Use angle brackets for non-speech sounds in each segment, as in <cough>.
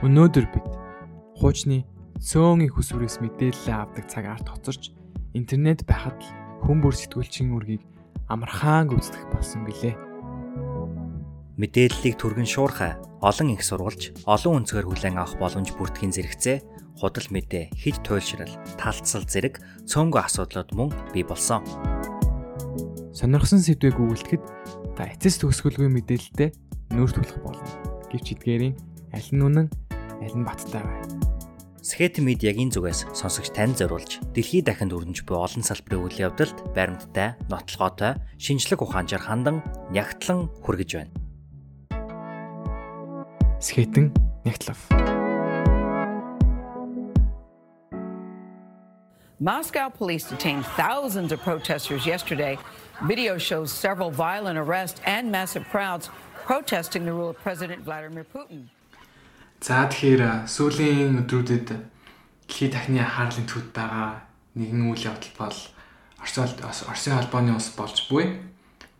Өнөөдөр бид хуучны цөөнгийн хүсвэрээс мэдээлэл авдаг цаг арт хоцорч интернет байхад л хүмүүр сэтгүүлчийн үргийг амархаан гүйцэтгэх болсон билээ. Мэдээллийг түргэн шуурхай олон их сурвалж, олон өнцгөр хүлээн авах боломж бүртгэхийн зэрэгцээ худал мэдээ, хид туйлшрал, талцсал зэрэг цөөнгөө асуудлууд мөн бий болсон. Сонирхсан сэдвийг өгүүлэхэд та эцэс төгсгөлгүй мэдээлэлтэй нүүр тулах болно. Гэвч эдгээрийн аль нь үнэн аль нь баттай вэ? Скет медиагийн зүгээс сонсогч тань зориулж дэлхийд дахинд өрнөж буй олон салбарын үйл явдалд баримттай, нотлогоотой, шинжлэх ухаанчаар хандан нягтлан хүргэж байна. Скетэн нягтлав. Moscow police detained thousands of protesters yesterday. Video shows several violent arrests and massive crowds protesting the rule of President Vladimir Putin. За тэгэхээр сүүлийн өдрүүдэд дэлхийд дахны хааллын төд байгаа нэгэн үйл явдал бол Оросын холбооны ус болж буй.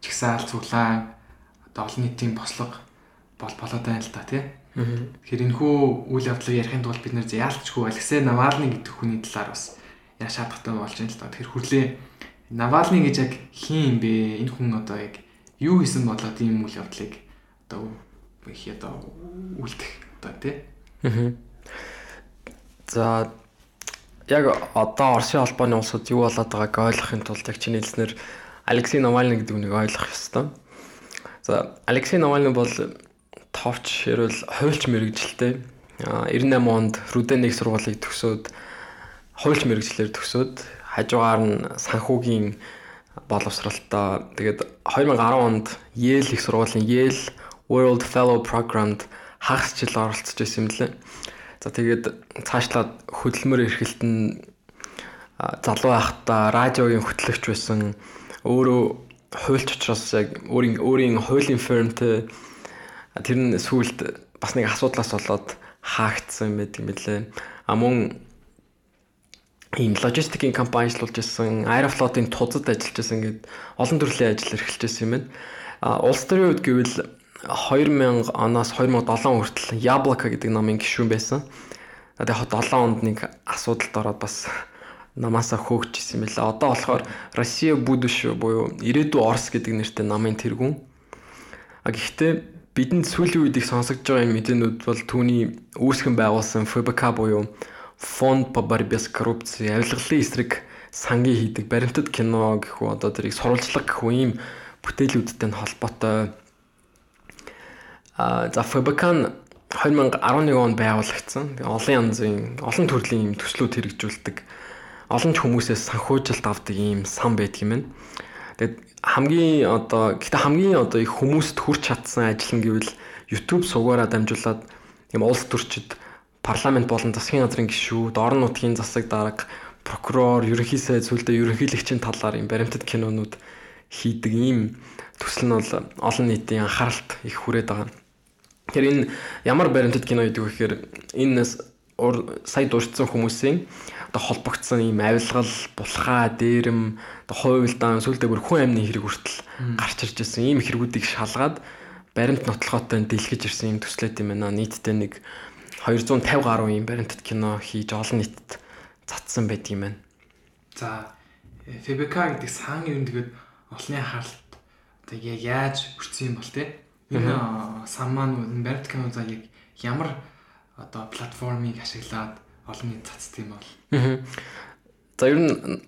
Чигсаал цуглаан одоо олон нийтийн бослого бол болоод байна л да тий. Тэгэхээр энэ хүү үйл явдлыг ярихын тулд бид нэр яалтчгүй Алексей Навальны гэдэг хүний талаар бас яа шаардлагатай болж байна л да. Тэгэхээр хүрлээ Навальны гэж яг хин юм бэ? Энэ хүн одоо яг юу хийсэн болоод ийм үйл явдлыг одоо их одоо үлдэх одоо тий. За яг одоо Оросын холбооны улсууд юу болоод байгааг ойлгохын тулд яг чиний хэлснээр Алексей Навальны гэдэг үнийг ойлгох ёстой. За Алексей Навальны бол товч ярил хуульч мэрэгжилтэй 98 онд Руденийг сургуулийг төгсөөд хуульч мэрэгчлэр төгсөөд хажуугаар нь санхүүгийн боловсралтай тэгээд 2010 онд Yale их сургуулийн Yale World Fellow Programmed хагас жил оролцож байсан юм лээ. За тэгээд цаашлаад хөдөлмөр эрхэлт нь залуу байхдаа радиогийн хөтлөгч байсан. Өөрөө хуульч учраас яг өөрийн өөрийн хуулийн фермтэй тэр нь сүүлд бас нэг асуудлаас болоод хаагдсан юм байдаг юм лээ. А мөн ийм логистикийн компани ажиллуулж байсан, Аэрофлотын тузад ажиллаж байсан гэдэг олон төрлийн ажил эрхэлж байсан юм байна. А улс төрийн үед гэвэл 2000 оноос 2007 хүртэл Яблоко гэдэг намын гишүүн байсан. Тэгээд 7 онд нэг асуудалд ороод бас намаасаа хөөгчсэн байна. Одоо болохоор Россия будущее буюу ирээдүйн Орос гэдэг нэртэй намын тэргүүн. А гэхдээ бидэнд сүүлийн үед их сонсогдож байгаа мэдээнүүд бол түүний үүсгэн байгуулсан ФБК буюу Фонд по борьбе с коррупцией авилгалын эсрэг сангийн хийдэг баримтат кино гэх үү одоо тэрийг сурвалжлага гэх үү ийм бүтээлүүдтэй холбоотой за нь 2011 онд байгуулагдсан. Олон янзын олон төрлийн төслүүд хэрэгжүүлдэг. Олон ч хүмүүсээс санхүүжилт авдаг ийм сан байдаг юм байна. Тэгээд хамгийн одоо гэхдээ хамгийн одоо их хүмүүст хүрч чадсан ажил нь гэвэл YouTube сугаараа дамжуулаад юм улс төрчид парламент болон засгийн газрын гишүүд, орон нутгийн засаг дарга, прокурор, ерөнхий сайд сүлдээ ерөнхийлөгчийн талаар юм баримтат кинонууд хийдэг ийм төсөл нь бол олон нийтийн анхааралт их хүрээд байгаа. Тэгэхээр энэ ямар баримтат кино гэдэг вэ гэхээр энэ сая дурдсан хүмүүсийн одоо холбогдсон ийм авилгал, булхаа, дээрэм, одоо хуйлдаан, сүлдээ бүр хүн амны хэрэг хүртэл гарч ирж ирсэн ийм хэрэгүүдийг шалгаад баримт нотлохотой дэлгэж ирсэн ийм төслөд юм байна. Нийтдээ нэг 250 гаруй ийм баримтат кино хийж олон нийтэд цацсан байдаг юм байна. За ФБК гэдэг сан юм тэгээд олонний анхааралд одоо яаж хүрсэн юм бол те Энэ сан маань баримт кино за яг ямар одоо платформыг ашиглаад олон нийт цацд юм бол. За ер нь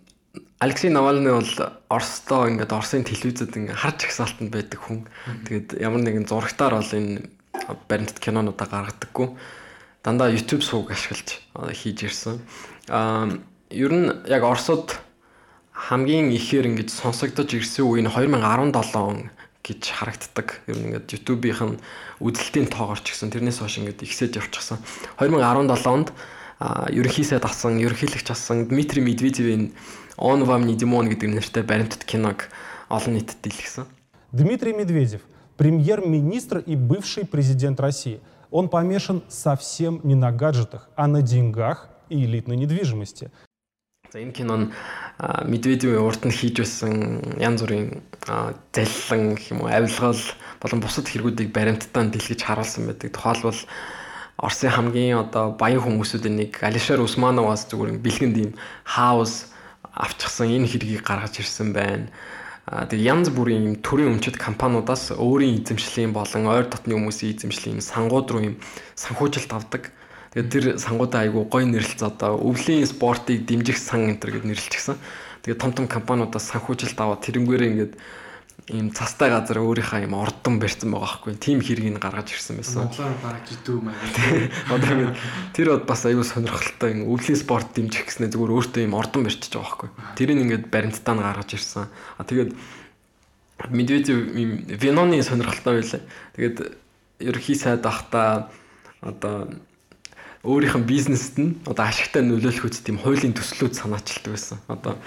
Алексей Навальны бол Оросдоо ингээд Оросын телевизэд ингээд харж ихсаалтанд байдаг хүн. Тэгээд ямар нэгэн зурагтаар бол энэ баримтат кинонуудаа гаргадаггүй. Дандаа YouTube сууг ашиглаж хийж ирсэн. Аа ер нь яг Оросод хамгийн ихээр ингэж сонсогдож ирсэн үе нь 2017 он гэж харагддаг. Ер нь ингээд YouTube-ийн үзэлтийн тоогоор ч гэсэн тэрнээс хойш ингээд ихсэж явчихсан. 2017 онд ерөнхий сайд асан, ерөнхийлөгч асан Дмитрий Медведевийн вам не Димон гэдэг нэртэй баримтат киног олон нийтэд дэлгэсэн. Дмитрий Медведев, премьер-министр и бывший президент России. Он помешан совсем не на гаджетах, а на деньгах и элитной недвижимости. За энэ кино нь Медведевийн урд нь хийж байсан янз бүрийн заллан гэх юм уу авилгал болон бусад хэрэгүүдийг баримттай дэлгэж харуулсан байдаг. Тухайлбал Оросын хамгийн одоо баян хүмүүсүүдийн нэг Алишер Усмановаас зүгээр бэлгэнд ийм хаус авчихсан энэ хэргийг гаргаж ирсэн байна. А тэг янз бүрийн юм төрийн өмчит компаниудаас өөрийн эзэмшлийн болон ойр дотны хүмүүсийн эзэмшлийн сангууд руу юм санхүүжилт авдаг. Тэгээд тэр сангуудаа айгүй гоё нэрлэлц одоо өвлийн спортыг дэмжих сан энэ төр гэд нэрлэлчихсэн. Тэгээд том том компаниудаас санхүүжилт аваад тэрнгээрээ ингээд ийм цастай газар өөрийнхөө ийм ордон барьсан байгаа байхгүй. Тим хэргийг гаргаж ирсэн байсан. Монголоор бараг жидүү маяг. <laughs> Одоо ингээд тэр бод бас аюу сонирхолтой ин өвлийн спорт дэмжих гэснээр зүгээр өөртөө ийм ордон барьчихж байгаа байхгүй. Тэрийг ингээд баримттаа нь гаргаж ирсэн. А тэгээд Медведев ийм Веноны сонирхолтой байлаа. Тэгээд ерхий сайд ахта одоо өөрийнх нь бизнест нь одоо ашигтай нөлөөлөх үст тийм хуулийн төслүүд санаачилдаг байсан. Одоо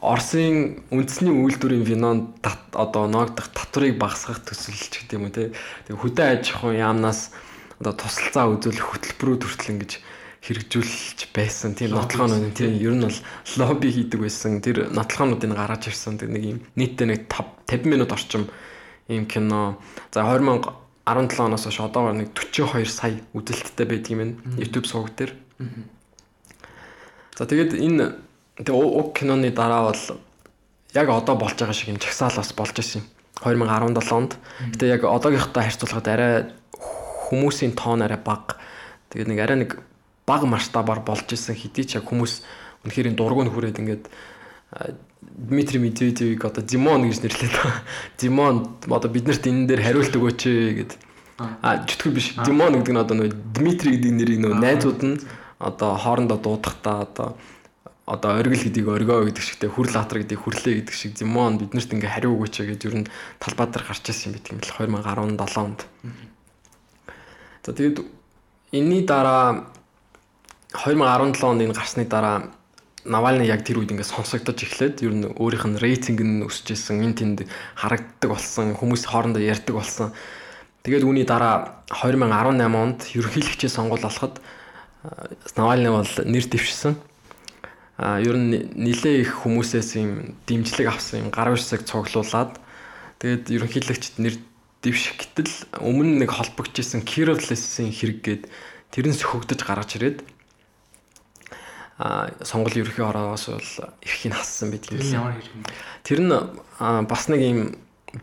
Оросын үндэсний үйлдвэрийн винон одоо ноогдох татварыг багасгах төсөлч гэдэг юм уу те. Тэгээ хөдөө аж ахуйн яамнаас одоо тусалцаа үзүүлэх хөтөлбөрүүд хүртэл ингэж хэрэгжүүлж байсан. Тийм нотлохоонууд тийм ер нь бол лобби хийдэг байсан. Тэр нотлохоонуудыг гаргаж ирсэн. Тэр нэг юм нийтдээ нэг 50 минут орчим ийм кино. За 2000 17 оноос хойш одоогоор нэг 42 сая үзэлттэй байдаг юм байна. YouTube суваг дээр. За тэгээд энэ тэг уг киноны дараа бол яг одоо болж байгаа шиг юм чагсаал бас болж исэн юм. 2017 онд. Гэтэ яг одоогийнхтай харьцуулахад арай хүмүүсийн тоон арай бага. Тэгээд нэг арай нэг бага масштабаар болж исэн хэдий ч яг хүмүүс үнэхээр дургуун хүрээд ингээд Дмитрий Медведевийг одоо Димон гэж нэрлээд байгаа. Димон одоо биднэрт энэ дээр хариулт өгөөч гэд. А чөтгөр биш. Димон гэдэг нь одоо нөө Дмитрий гэдэг нэрийг нөө найзууд нь одоо хоорондоо дуудахтаа одоо одоо оргил гэдгийг оргоо гэдэг шигтэй хүрл хатар гэдгийг хүрлээ гэдэг шиг Димон биднэрт ингээ хариу өгөөч гэж ер нь талбай дээр гарч ирсэн юм бит юм л 2017 онд. За тэгээд энэний дараа 2017 онд энэ гарсны дараа Навальны яг тэр үед ингээд сонсогдож эхлээд ер нь өөрийнх нь рейтинг нь өсөж исэн, эн тэнд харагддаг болсон, хүмүүс хоорондоо ярьдаг болсон. Тэгээд үүний дараа 2018 онд ерөнхийлөгчийн сонгуул болоход Навальны бол нэр дэвшсэн. А ер нь нилээ их хүмүүсээс юм дэмжлэг авсан юм гар урсаг цуглуулад тэгээд ерөнхийлөгчд нэр дэвших гэтэл өмнө нэг холбогдчихсэн Кировлесийн хэрэг гээд тэр нь сөхөгдөж гаргаж ирээд сонгол ерөхий ороогоос бол эрхийг хассан байдаг юм бэ? Тэр нь бас нэг юм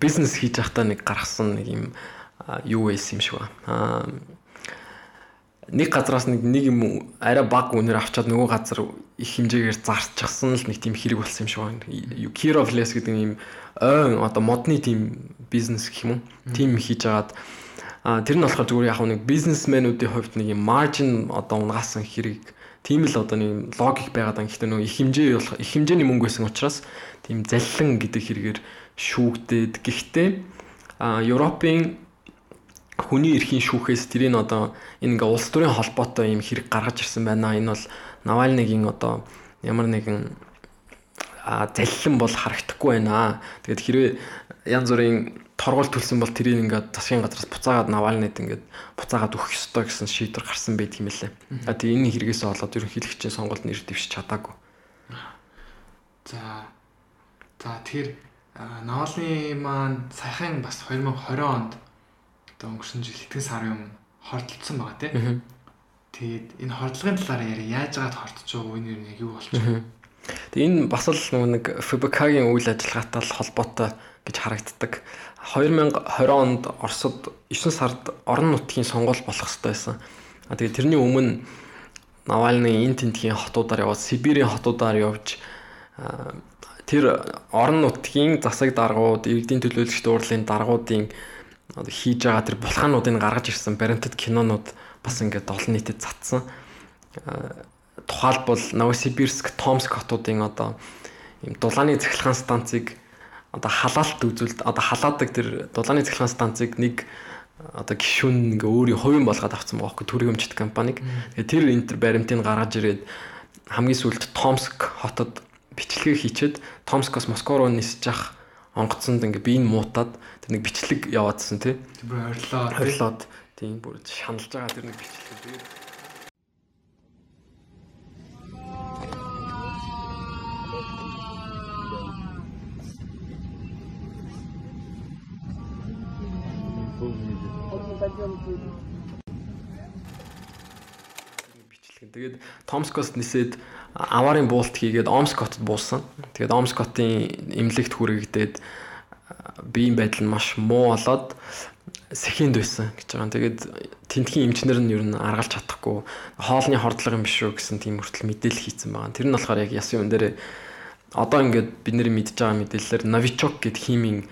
бизнес хийж байхдаа нэг гаргасан нэг юм юу байсан юм шиг ба. Нэг газраас нэг нэг юм арай баг үнээр авчаад нөгөө газар их хэмжээгээр зарчихсан л нэг тийм хэрэг болсон юм шиг байна. Kirovles гэдэг юм ойн одоо модны тийм бизнес гэх юм уу? Тийм хийж агаад тэр нь болохоор зүгээр яг нэг бизнесмэнүүдийн хувьд нэг юм маржин одоо унгаасан хэрэг тийм л одоо нэг логик байгаад байгаа. Гэхдээ нөгөө их хэмжээ болох их хэмжээний мөнгө байсан учраас тийм заллин гэдэг хэрэгээр шүүгдээд. Гэхдээ а Европын хүний эрхийн шүүхээс тэрийг одоо энэ ингээ улс төрийн холбоотой юм хэрэг гаргаж ирсэн байна. Энэ бол Навальныгийн одоо ямар нэгэн а заллин бол харагдахгүй байна. Тэгээд хэрвээ янз бүрийн торгуул төлсөн бол тэрийг ингээд засгийн газраас буцаагаад Навальнид ингээд буцаагаад өгөх ёстой гэсэн шийдвэр гарсан байдаг юм лээ. А тэгээ энэ хэрэгээс болоод ерөнхийлөгчийн сонголт нэр дэвшиж чадаагүй. За. За тэгэхээр Навальны маань саяхан бас 2020 онд одоо өнгөрсөн жил хэдхэн сарын өмнө хордлцсон байгаа тийм. Тэгээд энэ хордлогын талаар яриа яаж яагаад хортож байгаа вэ? Энэ юу болчих вэ? Энэ бас л нэг ФБК-гийн үйл ажиллагаатай холбоотой гэж харагддаг. 2020 онд Оросд 9 сард орон нутгийн сонгуул болох ёстой байсан. А тэгээ тэрний өмнө Навальны энэ тентгийн хотуудаар яваад Сибирийн хотуудаар явж тэр орон нутгийн засаг даргууд, иргэдийн төлөөлөгч дуурлалын даргуудын хийж байгаа тэр булхаануудыг гаргаж ирсэн баримтат кинонууд бас ингээд олон нийтэд цацсан. Тухайлбал Новосибирск, Томск хотуудын одоо ийм дулааны цахилгаан станцыг одоо халаалт үзүүлд одоо халаадаг тэр дулааны цахилгаан станцыг нэг одоо гişүн ингээ өөрийн хувийн болгоод авсан байгаа байхгүй төрийн өмчт компаниг. Тэгээ тэр энтер баримтыг гаргаж ирээд хамгийн сүүлд Томск хотод бичлэгээ хийчээд Томскоос Москва руу нисэж явах онгоцонд ингээ би энэ муутаад тэр нэг бичлэг яваадсэн тий. Тэр бүр орилоо. Орилоод тийм бүр шаналж байгаа тэр нэг бичлэг. пойдем будет. Тэгээд Томскост нисээд аварын буулт хийгээд Омскотод буусан. Тэгээд Омскотын эмнэлэгт хүрэгдээд биеийн байдал нь маш муу болоод сэхэнд байсан гэж байгаа. Тэгээд тентхийн эмчнэр нь ер нь аргалж чадахгүй хоолны хордлого юм биш үү гэсэн тийм хүртэл мэдээлэл хийсэн байгаа. Тэр нь болохоор яг ясын үн дээр одоо ингээд бид нэр мэдж байгаа мэдээлэлээр Novichok гэд химийн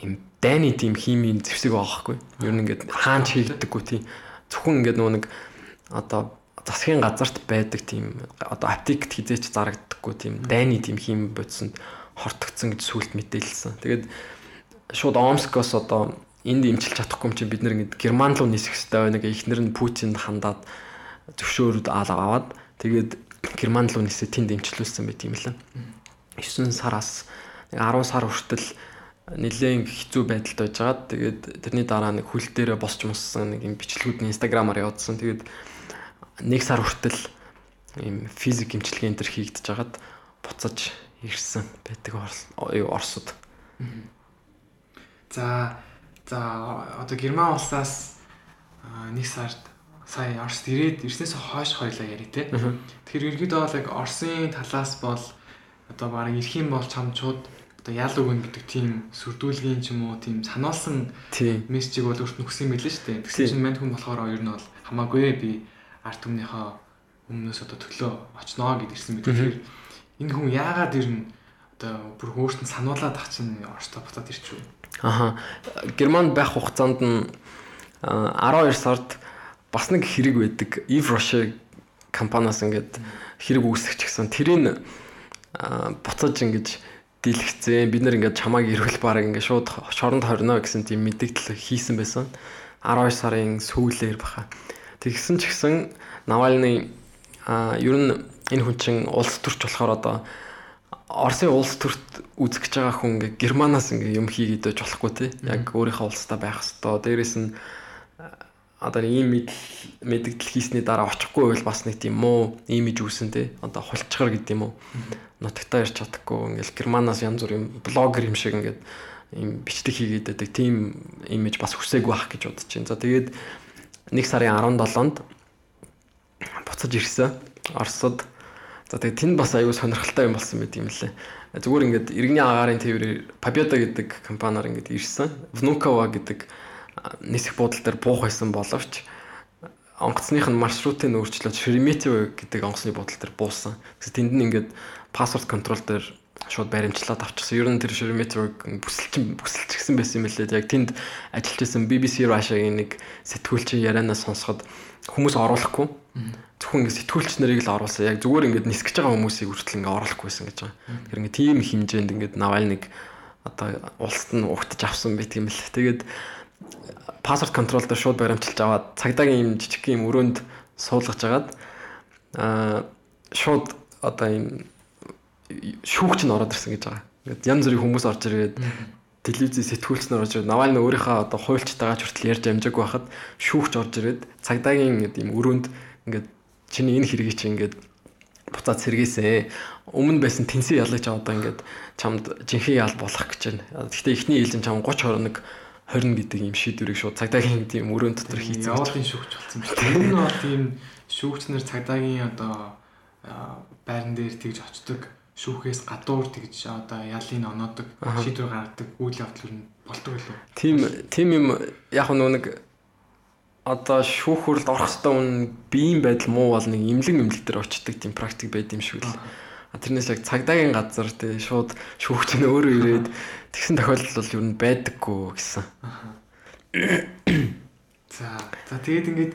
юм дайны тийм химийн зэвсэг байгаа хгүй. Ер нь ингээд хаанч хийгдэггүй тийм зөвхөн ингээд нөө нэг одоо засгийн газарт байдаг тийм одоо аптект хизээч зарагддаггүй тийм дайны тийм хим бодсонд хортогдсон гэж сүулт мэдээлсэн. Тэгээд шууд Омскоос одоо энд имчилж чадахгүй юм чинь бид ингэ герман руу нисэх хэрэгтэй байна. Нэг ихнэр нь Путинд хандаад зөвшөөрөд аваад тэгээд герман руу нисээ тэнд имчилүүлсэн байт юм лээ. 9 сараас нэг 10 сар хүртэл нэлээд хэцүү байдалд байжгаад тэгээд тэрний дараа нэг хөл дээрээ босч муссан нэг юм бичлэгүүд нь инстаграмаар явуулсан. Тэгээд нэг сар хүртэл ийм физик имчилгээ энэ төр хийгдэж хагаад буцаж ирсэн байдаг Оросод. За за одоо Герман улсаас нэг сард сая Оросд ирээд ирснээс хойш хоёлаа яри те. Тэгэхээр ерөөдөө бол яг Оросын талаас бол одоо баг ирэх юм бол чамчууд одоо ял өгнө гэдэг тийм сүрдүүлгийн ч юм уу тийм сануулсан мессежийг бол өөрт нь хүсэн билээ шүү дээ. Тэгсэн чинь манд хүн болохоор ер нь бол хамаагүй би арт түмнийхээ өмнөөс одоо төлөө очноо гэдгийгсэн мэт. Тэгэхээр энэ хүн яагаад ирнэ одоо бүр хөөртөн сануулаад ах чинь Оростой буцаад ирчихв. Аха. Германд байх хугацаанд нь 12 сард бас нэг хэрэг байдаг. Eve Rocher компаниас ингээд хэрэг үүсгэж гисэн. Тэрийг буцаж ингэж дийлгцээ. Бид нэр ингээд чамааг ирвэл баг ингээд шууд шоронд хорно гэсэн тийм мэдээлэл хийсэн байсан. 12 сарын сүүлээр баха. Тэгсэн ч гэсэн Навальны а ер нь энэ хүн чинь улс төрч болохоор одоо Оросын улс төрт үзэж байгаа хүн ингээ Германаас ингээ юм хийгээд байж болохгүй тий. Яг өөрийнхөө улстай байх хэвээр. Дээрээс нь одоо ийм мэдээлэл хийсний дараа очихгүй байвал бас нэг тийм муу имиж үүсэн тий. Одоо хулчгаар гэдэг юм уу. Нутагтаа ирч чадахгүй ингээл Германаас янз бүр юм блогер юм шиг ингээд ийм бичлэг хийгээд байдаг. Тийм имиж бас хүсээгүй байх гэж бодож байна. За тэгээд 1 сарын 17-нд буцаж ирсэн. Оросод. За тэгээ тэнд бас аюу сонирхолтой юм болсон байт юм лээ. Зүгээр ингээд иргэний агаарын тээврээр Победа гэдэг компаниар ингээд ирсэн. Внукова гэдэг нисэх буудлын дээр буух байсан боловч онгоцных нь маршрутыг өөрчлөөд Шереметьево гэдэг онгоцны буудлын дээр буусан. Тэгээс тэнд нь ингээд паспорт контрол дээр шууд баримтлаад авчихсан. Ер нь тэр Шереметьевыг бүсэлчин бүсэлчихсэн байсан юм лээ. Яг тэнд ажиллаж байсан BBC Russia-гийн нэг сэтгүүлчин ярианаас сонсоход хүмүүс оруулахгүй. Зөвхөн ингэ сэтгүүлч нарыг л оруулсан. Яг зүгээр ингэ нисгэж байгаа хүмүүсийг хүртэл ингэ оруулахгүйсэн гэж байгаа. Тэгэхээр ингэ тийм хэмжээнд ингэ Навальныг одоо улсад нь угтаж авсан байт юм л. Тэгээд паспорт контрол дээр шууд баримтчилж аваад цагдаагийн юм жижиг юм өрөөнд суулгаж агаад аа шууд одоо юм шүүгч нь ороод ирсэн гэж байгаа. Ингээд янз бүрийн хүмүүс орж ирээд телевизийн сэтгүүлч нар орж ирээд Навальны өөрийнхөө одоо хуульчтайгаа ч хүртэл ярьж амжаагүй байхад шүүгч орж ирээд цагдаагийн ингээд юм өрөөнд ингээд чиний энэ хэргийг чи ингээд буцаад сэргээсэн. Өмнө байсан тэнцээ ялгаж одоо ингээд чамд жинхэнэ ял болох гэж байна. Гэхдээ эхний ээлжин чам 30 21 20 гэдэг юм шийдвэрийг шууд цагдаагийн тийм өрөөнд дотор хийцэн. Явуулын шүүгч болсон байна. Тэр нь бол тийм шүүгч нар цагдаагийн одоо байран дээр тэгж очдог шүүхээс гадуур тэгж одоо ялын оноодог шийдвэр гаргадаг үйл явдал нь болдог лөө. Тийм тийм юм яг нэг одоо шүүх хүрлд орох хэвээр үн биеийн байдал муу бол нэг имлэг имлэг дээр очдог тийм практик байд юм шиг л. Тэрнээс яг цагдаагийн газар тий шууд шүүгч нь өөрөө ирээд тэгсэн тохиолдол бол юу н байдаггүй гэсэн. За за тэгээд ингээд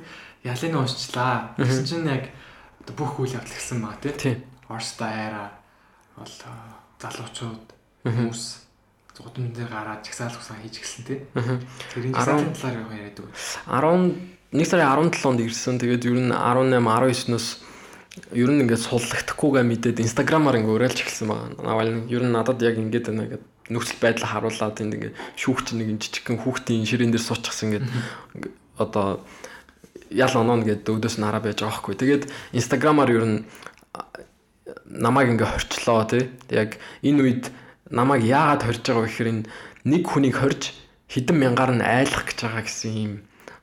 ялын уншчлаа. Тэгсэн чинь яг бүх үйл явдал гэсэн маа тий. Орстой айраа бол залуучууд хүмүүс зудам дээр гараад жагсаал хусан хийж гэлсэн тий. Тэрийн жагсаалын талаар яг яриад үг. 11 сарын 17-нд ирсэн. Тэгээд ер нь 18 19-ноос ер нь ингээд суллагдахгүйгээ мэдээд инстаграмаар ингээд уриалж эхэлсэн байгаа. Навальны ер нь надад яг ингээд байна гэдэг нөхцөл байдал харуулад энд ингээд шүүгч нэг жижигхэн хүүхдийн ширээн дээр суучихсан ингээд одоо ял оноо гэдэг өөдөөс нь хараа байж байгаа хгүй. Тэгээд инстаграмаар ер нь намайг ингээ хорчлоо тий. Яг энэ үед намайг яагаад хорж байгаа вэ гэхээр энэ нэг хүнийг хорж хэдэн мянгаар нь айлах гэж байгаа гэсэн юм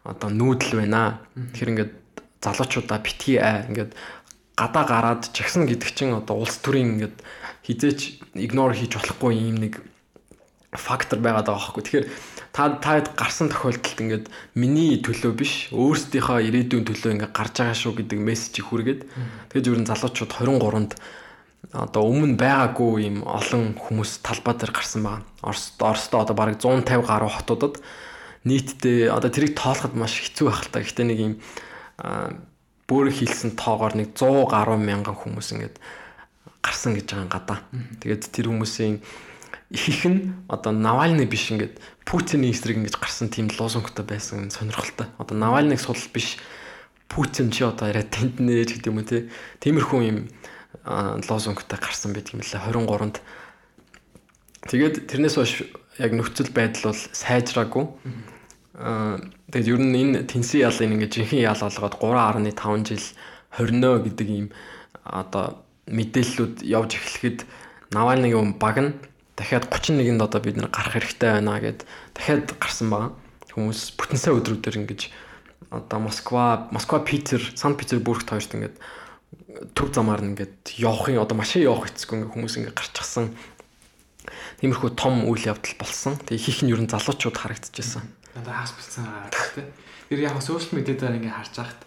одоо нүүдэл байна. Тэгэхээр ингээд залуучуудаа битгий аа ингээд гадаа гараад жагсан гэдэг чинь одоо улс төрийн ингээд хизээч игнор хийж болохгүй юм нэг фактор байгаад байгаа байхгүй. Тэгэхээр та таад гарсан тохиолдолд ингээд миний төлөө биш өөрсдийнхөө ирээдүйн төлөө ингээд гарч байгаа шүү гэдэг мессежийг хүргээд тэгэж ер нь залуучууд 23-нд одоо өмнө байгаагүй юм олон хүмүүс талбай дээр гарсан байгаа. Оросд Оросдоо одоо бараг 150 гаруй хотуудад нийтдээ одоо тэрийг тоолоход маш хэцүү байх л та. Гэхдээ нэг юм бүр хийлсэн тоогоор нэг 100 гаруй мянган хүмүүс ингээд гарсан гэж байгаа гадаа. Тэгээд тэр хүмүүсийн их нь одоо Навальны биш ингээд Путиний эсрэг ингэж гарсан тийм лозунгтай байсан сонирхолтой. Одоо Навальныг сул биш Путин чи одоо яриад тэнд нээж гэдэг юм уу те. Тиймэрхүү юм лозунгтай гарсан байдаг юм лээ 23-нд. Тэгээд тэрнээс хойш яг нөхцөл байдал бол сайжраагүй. Аа тэгээд ер нь энэ тэнцэн ялын ингээд жинхэнэ ял болгоод 3.5 жил хорно гэдэг ийм одоо мэдээллүүд явж эхлэхэд Навальныгийн баг нь дахиад 31-нд одоо бид нар гарах хэрэгтэй байна гэд дахиад гарсан байгаа. Хүмүүс бүтэн сая өдрүүдээр ингэж одоо Москва, Москва, Питер, Санкт Петербургт хоёрт ингээд төв замаар ингээд явахын одоо машин явах эцгүй ингээд хүмүүс ингээд гарчихсан. Тиймэрхүү том үйл явдал болсон. Тэгээ их нь ер нь залуучууд харагдчихсан. Одоо хагас бэлдсэн байгаа тийм. Тэр яг сошиал медиадаар ингээд харж байхад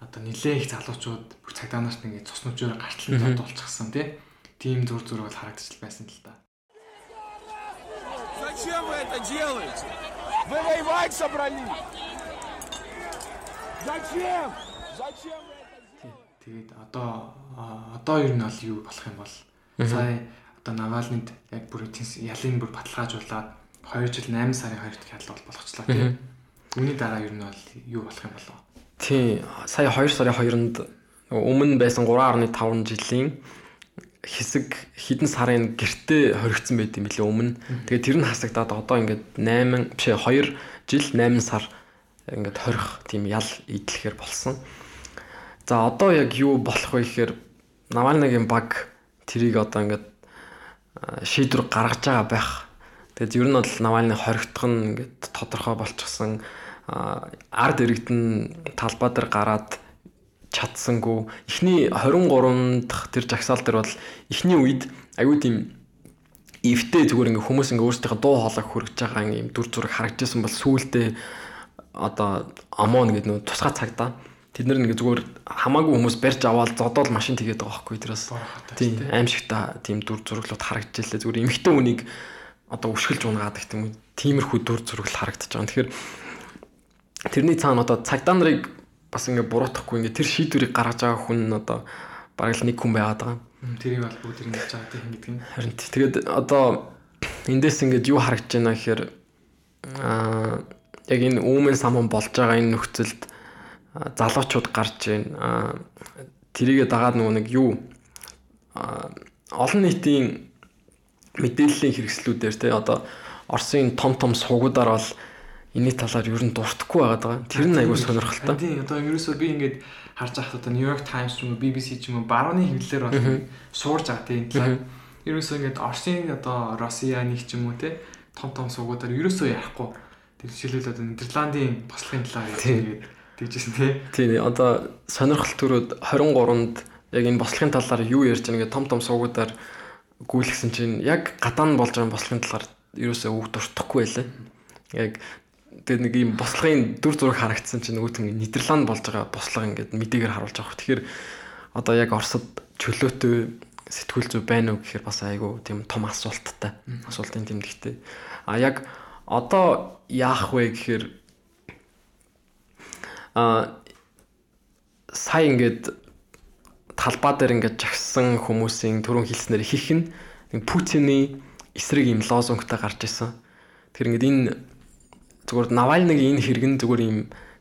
одоо нилээх их залуучууд бүх цагдаа нарт ингээд цуснуучаар гартлан дуулчихсан тийм зур зураг бол харагдчих байсан л да. Зачем вы это делаете? Вы воевать собрались? Зачем? Зачем вы это делаете? Тэгээд одоо одоо ер нь бол юу болох юм бол сая одоо Навальныд яг бүр ялын бүр баталгаажуулаад 2 жил 8 сарын 2-нд хядлал болгочлаа тийм. Үүний дараа ер нь бол юу болох юм болов? Тий, сая 2 сарын 2-нд өмнө байсан 3.5 жилийн хэсэг хідэн сарын гэрте хоригдсан байт юм билээ өмнө. Тэгээд тэр нь хасагдаад одоо ингээд 8 биш 2 жил 8 сар ингээд хорих тийм ял идэлхээр болсон. За одоо яг юу болох вэ гэхээр Навальныгийн баг тэрийг одоо ингээд шийдвэр гаргаж байгаа байх. Тэгээд ер нь бол Навальны хоригдох нь ингээд тодорхой болчихсон. Ард иргэдэн талбай дээр гараад чадсангүй. Эхний 23 дахь тэр жагсаал дээр бол эхний үед аюу тийм эвтэй зүгээр ингээ хүмүүс ингээ өөрсдийнхөө дуу хоолойг хүргэж байгаа юм дүр зураг харагдажсэн бол сүүлдээ одоо амон гэдэг нөө тусгай цагтаа тэд нар ингээ зүгээр хамаагүй хүмүүс барьж аваад зодоол машин тэгээд байгаа байхгүй тэрээс тийм аимшигта тийм дүр зураглууд харагдчихлээ. Зүгээр эмхтэн үнийг одоо өшгөлж унгаад гэх юм тиймэрхүү дүр зураг харагдаж байгаа. Тэгэхээр тэрний цаана одоо цагдаа нарыг бас ингээ буруутгахгүй ингээ тэр шийдвэрийг гаргаж байгаа хүн одоо бараг л нэг хүн байгаад байгаа. Тэрийг бол бүгд ингэ хийж байгаа гэдэг юм. Харин тэгээд одоо эндээс ингээд юу харагдаж байна гэхээр аа яг энэ үүмэн саман болж байгаа энэ нөхцөлд залуучууд гарч байна. Тэрийгэ дагаад нөгөө нэг юу олон нийтийн мэдээллийн хэрэгслүүдээр те одоо Оросын том том сувгуудаар бол энэний талаар ер нь дуртахгүй байгаад байгаа. Тэр нь аягүй сонирхолтой. Тийм одоо ерөөсөө би ингээд харж байхад одоо New York Times ч юм уу BBC ч юм уу барууны хэвлэлээр бол суурж байгаа тийм талаар. Ерөөсөө ингээд Оросын одоо Россия нэг ч юм уу те том том суугуудаар ерөөсөө ярихгүй. Тэр жишээлбэл одоо Нидерландын бослогын талаар ингээд тэгжсэн тий. Тийм одоо сонирхол төрөд 23-нд яг энэ бослогын талаар юу ярьж байгаа ингээд том том суугуудаар гүйлгсэн чинь яг гадаа нь болж байгаа бослогын талаар ерөөсөө үг дуртахгүй байлаа. Яг тэгээд нэг юм бослогын дүр зураг харагдсан чинь нөгөөт нь Нидерланд болж байгаа бослого ингээд мэдээгээр харуулж байгаа. Тэгэхээр одоо яг Оросд чөлөөтэй сэтгүүл зүй байна уу гэхээр бас айгүй тийм том асуулттай. Асуултын тэмдэгтэй. А яг одоо яах вэ гэхээр а сая ингээд талбай дээр ингээд жагсан хүмүүсийн төрөн хэлснээр их их нь Путиний эсрэг юм лозунгтай гарч исэн. Тэр ингээд энэ зүгээр Навальныг энэ хэрэг нь зүгээр юм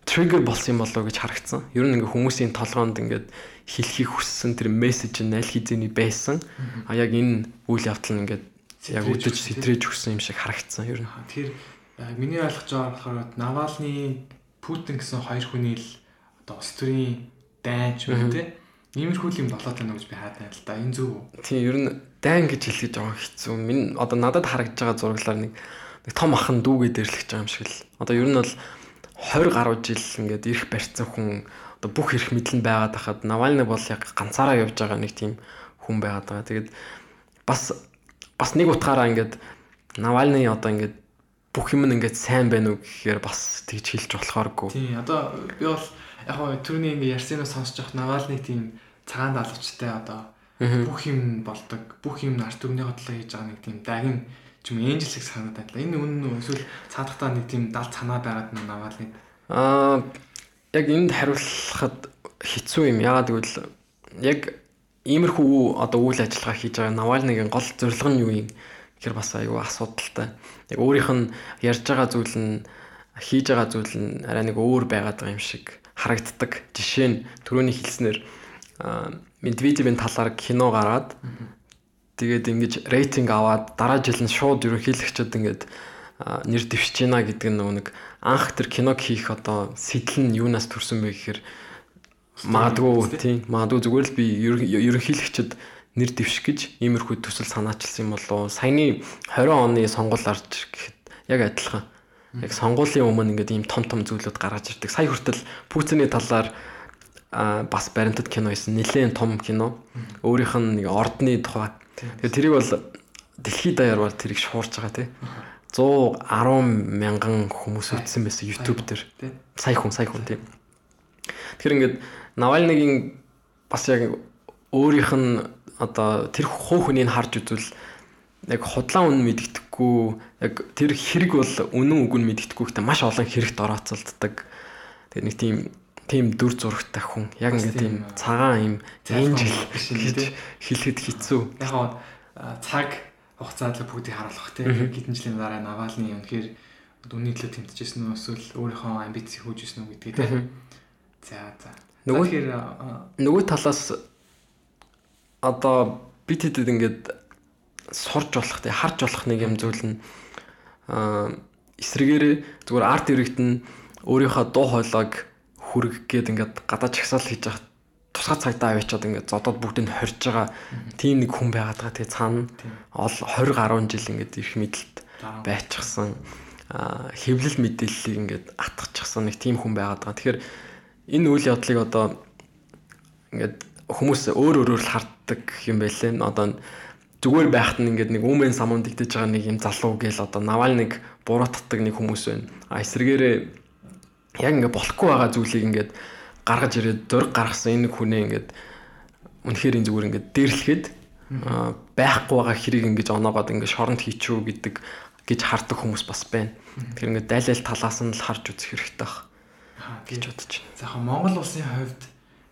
триггер болсон юм болоо гэж харагдсан. Ер нь ингээ хүмүүсийн толгоонд ингээд хэлхийг хүссэн тэр мессеж нь аль хэзээний байсан. А яг энэ үйл явдал нь ингээд яг үдэж сэтрэж өгсөн юм шиг харагдсан ер нь. Тэр миний ойлгож байгаа болохоор Навальны Путин гэсэн хоёр хүний л одоо улс төрийн дайн ч юм те. Иймэрхүү юм болоод байна гэж би хаад байна л да. Энэ зөв үү? Тийм ер нь дайн гэж хэлэх жоо хэцүү. Минь одоо надад харагдж байгаа зураглаар нэг нэг том ахан дүүгээ дэрлэж байгаа юм шиг л. Одоо ер нь бол 20 гаруй жил ингээд ирэх барьцсан хүн одоо бүх эрх мэдэл нь байгаад хахад Навальны бол яг ганцаараа явж байгаа нэг тийм хүн байгаад байгаа. Тэгээд бас бас нэг утгаараа ингээд Навальны одоо ингээд бүх юм нь ингээд сайн байна уу гэхээр бас тэгж хэлж болохооргүй. Тийм одоо би бол яг хоо түрүүний ингээд ярьсанаа сонсож явах Навальны тийм цагаан даалгавчтай одоо бүх юм болдог. Бүх юм арт түмний хотлоо хийж байгаа нэг тийм дагин юм энжелэг санагдаад байна. Энэ үнэн эсвэл цаадахтаа нэг тийм дал цанаа байгаад нь Навальны Аа яг энд хариулахад хэцүү юм. Яагаад гэвэл яг иймэрхүү одоо үйл ажиллагаа хийж байгаа Навальныгийн гол зорилго нь юу юм? гэхээр бас аюу асуудалтай. Яг өөрийнх нь ярьж байгаа зүйл нь хийж байгаа зүйл нь арай нэг өөр байгаад байгаа юм шиг харагддаг. Жишээ нь түрүүний хэлснээр Медведевийн талаар кино гараад тэгээд ингэж рейтинг аваад дараа жил нь шууд ерөнхийлөгчөд ингэж нэр дэвшиж байна гэдэг нь нэг анх тэр киног хийх одоо сэтэл нь юунаас төрсөн бэ гэхээр магадгүй тийм магадгүй зүгээр л би ерөнхийлөгчөд нэр дэвших гэж иймэрхүү төсөл санаачилсан юм болоо саяны 20 оны сонгуул арч гэхэд яг адилхан. Яг сонгуулийн өмнө ингээд ийм том том зүйлүүд гаргаж ирдэг. Сая хүртэл Путиний талаар а бас баримтат кино хийсэн нэлээд том кино. Өөрийнх нь нэг ордны тухай. Тэгээ тэрийг бол дэлхийд даяар бол тэрийг шуурж байгаа тий. 110 мянган хүмүүс үзсэн байсан YouTube дээр. Сая хүн, сая хүн тийм. Тэгэхээр ингээд Навальныгийн бас яг өөрийнх нь одоо тэр хуу хүнийг харж үзвэл яг худлаа үнэн мэддэхгүй яг тэр хэрэг бол үнэн үг нь мэддэхгүй гэхдээ маш олон хэрэгт орооцолддог. Тэгээ нэг тийм тийм дүр зурагтай хүн яг ингээд тийм цагаан юм энжил гэж хэлэхэд хэцүү. Яг цаг хугацаанд л бүгдийг харуулах тийм хэдэн жилийн дараа Навальны үнэхээр үнийн төлөө тэмцэжсэн үү эсвэл өөрийнхөө амбиц хөөжсэн үү гэдгийг тийм. За за. Нөгөө нөгөө талаас одоо бид хэдэд ингээд сурж болох тий харж болох нэг юм зүйл нь аа эсрэгээрээ зүгээр арт иргэд нь өөрийнхөө дуу хоолойг хүргэх гээд ингээд гадаа чагсаал хийж явах тусгай цагтаа авчиад ингээд зодод бүгдийг хорж байгаа тийм нэг хүн байгаад байгаа тэгээ цаана ол 20 гаруй жил ингээд ирэх мэдлэлт байчихсан хэвлэл мэдээллийг ингээд атгачихсан нэг тийм хүн байгаад байгаа. Тэгэхээр энэ үйл явдлыг одоо ингээд хүмүүс өөр өөрөөр л харддаг юм байлээ. Одоо зүгээр байхад нь ингээд нэг үмэн самуун дэгдэж байгаа нэг юм залуу гээл одоо Навальныг буруутгадаг нэг хүмүүс байна. А эсрэгээрээ яг ингээд болохгүй байгаа зүйлийг ингээд гаргаж ирээд зураг гаргасан энэ хүнээ ингээд үнэхээр энэ зүгээр ингээд дээрлэхэд байхгүй байгаа хэрэг ингэж оноогоод ингээд шоронд хийчихв гэдэг гэж хардаг хүмүүс бас байна. Тэгэхээр ингээд даль аль талаас нь л харж үзэх хэрэгтэй баг. Гэж бодож байна. За яг Монгол улсын хувьд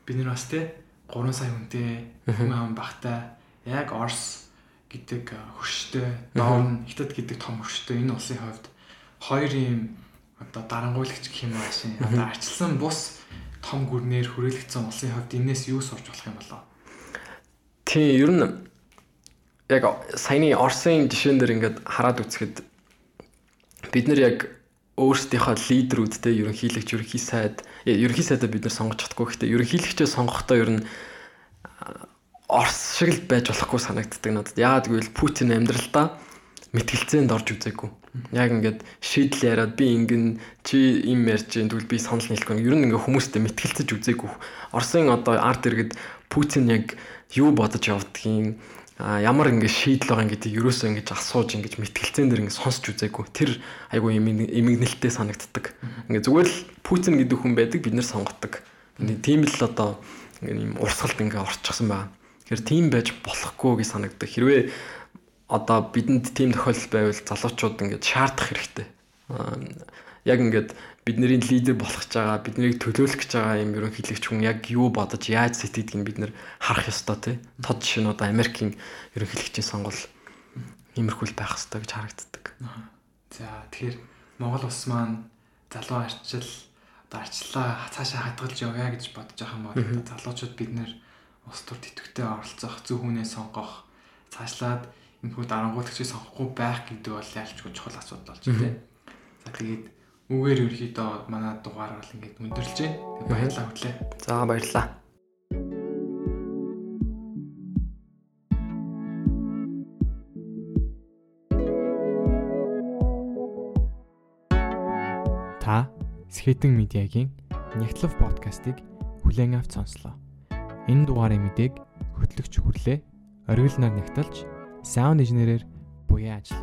бид нар бас тий 3 сая хүнтэй хүмүүс багтай яг Орс гэдэг хөштэй Дон Хятад гэдэг том хөштэй энэ улсын хувьд. Хоёр юм одоо дарангуйлагч гэх юм аашин одоо арчилсан бус том гүрнээр хүрээлэгдсэн улсын хувьд энээс юу сурч болох юм болоо? Тийм ер нь яг саяны Орсын жишээн дээр ингээд хараад үзэхэд бид нар яг өөрсдийнхөө лидерүүдтэй ерөнхийлөгч ерөнхий сайд ерөнхий сайдаа бид нар сонгож чадахгүй гэхдээ ерөнхийлөгчөө сонгохдоо ер нь Орос шиг л байж болохгүй санагддаг надад. Яагаад гэвэл Путин амьдралдаа мэтгэлцээнд орж үзээгүй. Яг ингээд шийдэл яриад би ингэн чи им ярьж гин тэгвэл би санал нийлэхгүй. Ер нь ингээ хүмүүстэй мэтгэлцэж үзээгүй. Оросын одоо арт иргэд Путин яг юу бодож явдгийг а ямар ингэ шийдэл байгаа гэдэг ерөөсөө ингэж асууж ингэж мэтгэлцэн дээр ингэ сонсч үзээгүй. Тэр айгу эмгэнэлттэй санагддаг. Ингээ зүгээр л Путин гэдэг хүн байдаг бид нар сонгодог. Тийм л одоо ингэ юм урсгалд ингэ орчихсон байна. Тэгэхээр тийм байж болохгүй гэж санагддаг. Хэрвээ одоо бидэнд тийм тохиолдол байвал залуучууд ингэ шаардах хэрэгтэй. Яг ингээд бидний лидер болох гэж байгаа, биднийг төлөөлөх гэж байгаа юм ерөнхийлөгч хүн яг юу бодож яаж сэтгэдгийг бид нэр харах ёстой тий. Тод жишээ нь одоо Америкийн ерөнхийлөгчийн сонгуул иймэрхүү л байх ёстой гэж харагддаг. За тэгэхээр Монгол улс маань залуу арчил одоо арчлаа цаашаа хадгалж явъя гэж бодож байгаа юм бол залуучууд бид нэр улс төр тэтгэвтэй оролцох, зөв хүнээ сонгох, цаашлаад энэхүү дарангуулагчийг сонгохгүй байх гэдэг бол ялчгүй чухал асуудал болж байна. За тэгээд Үгээр ерөөхдөө манай дугаар бол ингээд өндөрлж байна. Тэг баярлалаа хөтлөө. За баярлалаа. Та Скетэн медиагийн Нэгтлов подкастыг хүлээн авч сонслоо. Энэ дугаарын мэдээг хөтлөгч хүрлээ. Оргил нар нэгтэлж Sound Engineer Boya Açlı.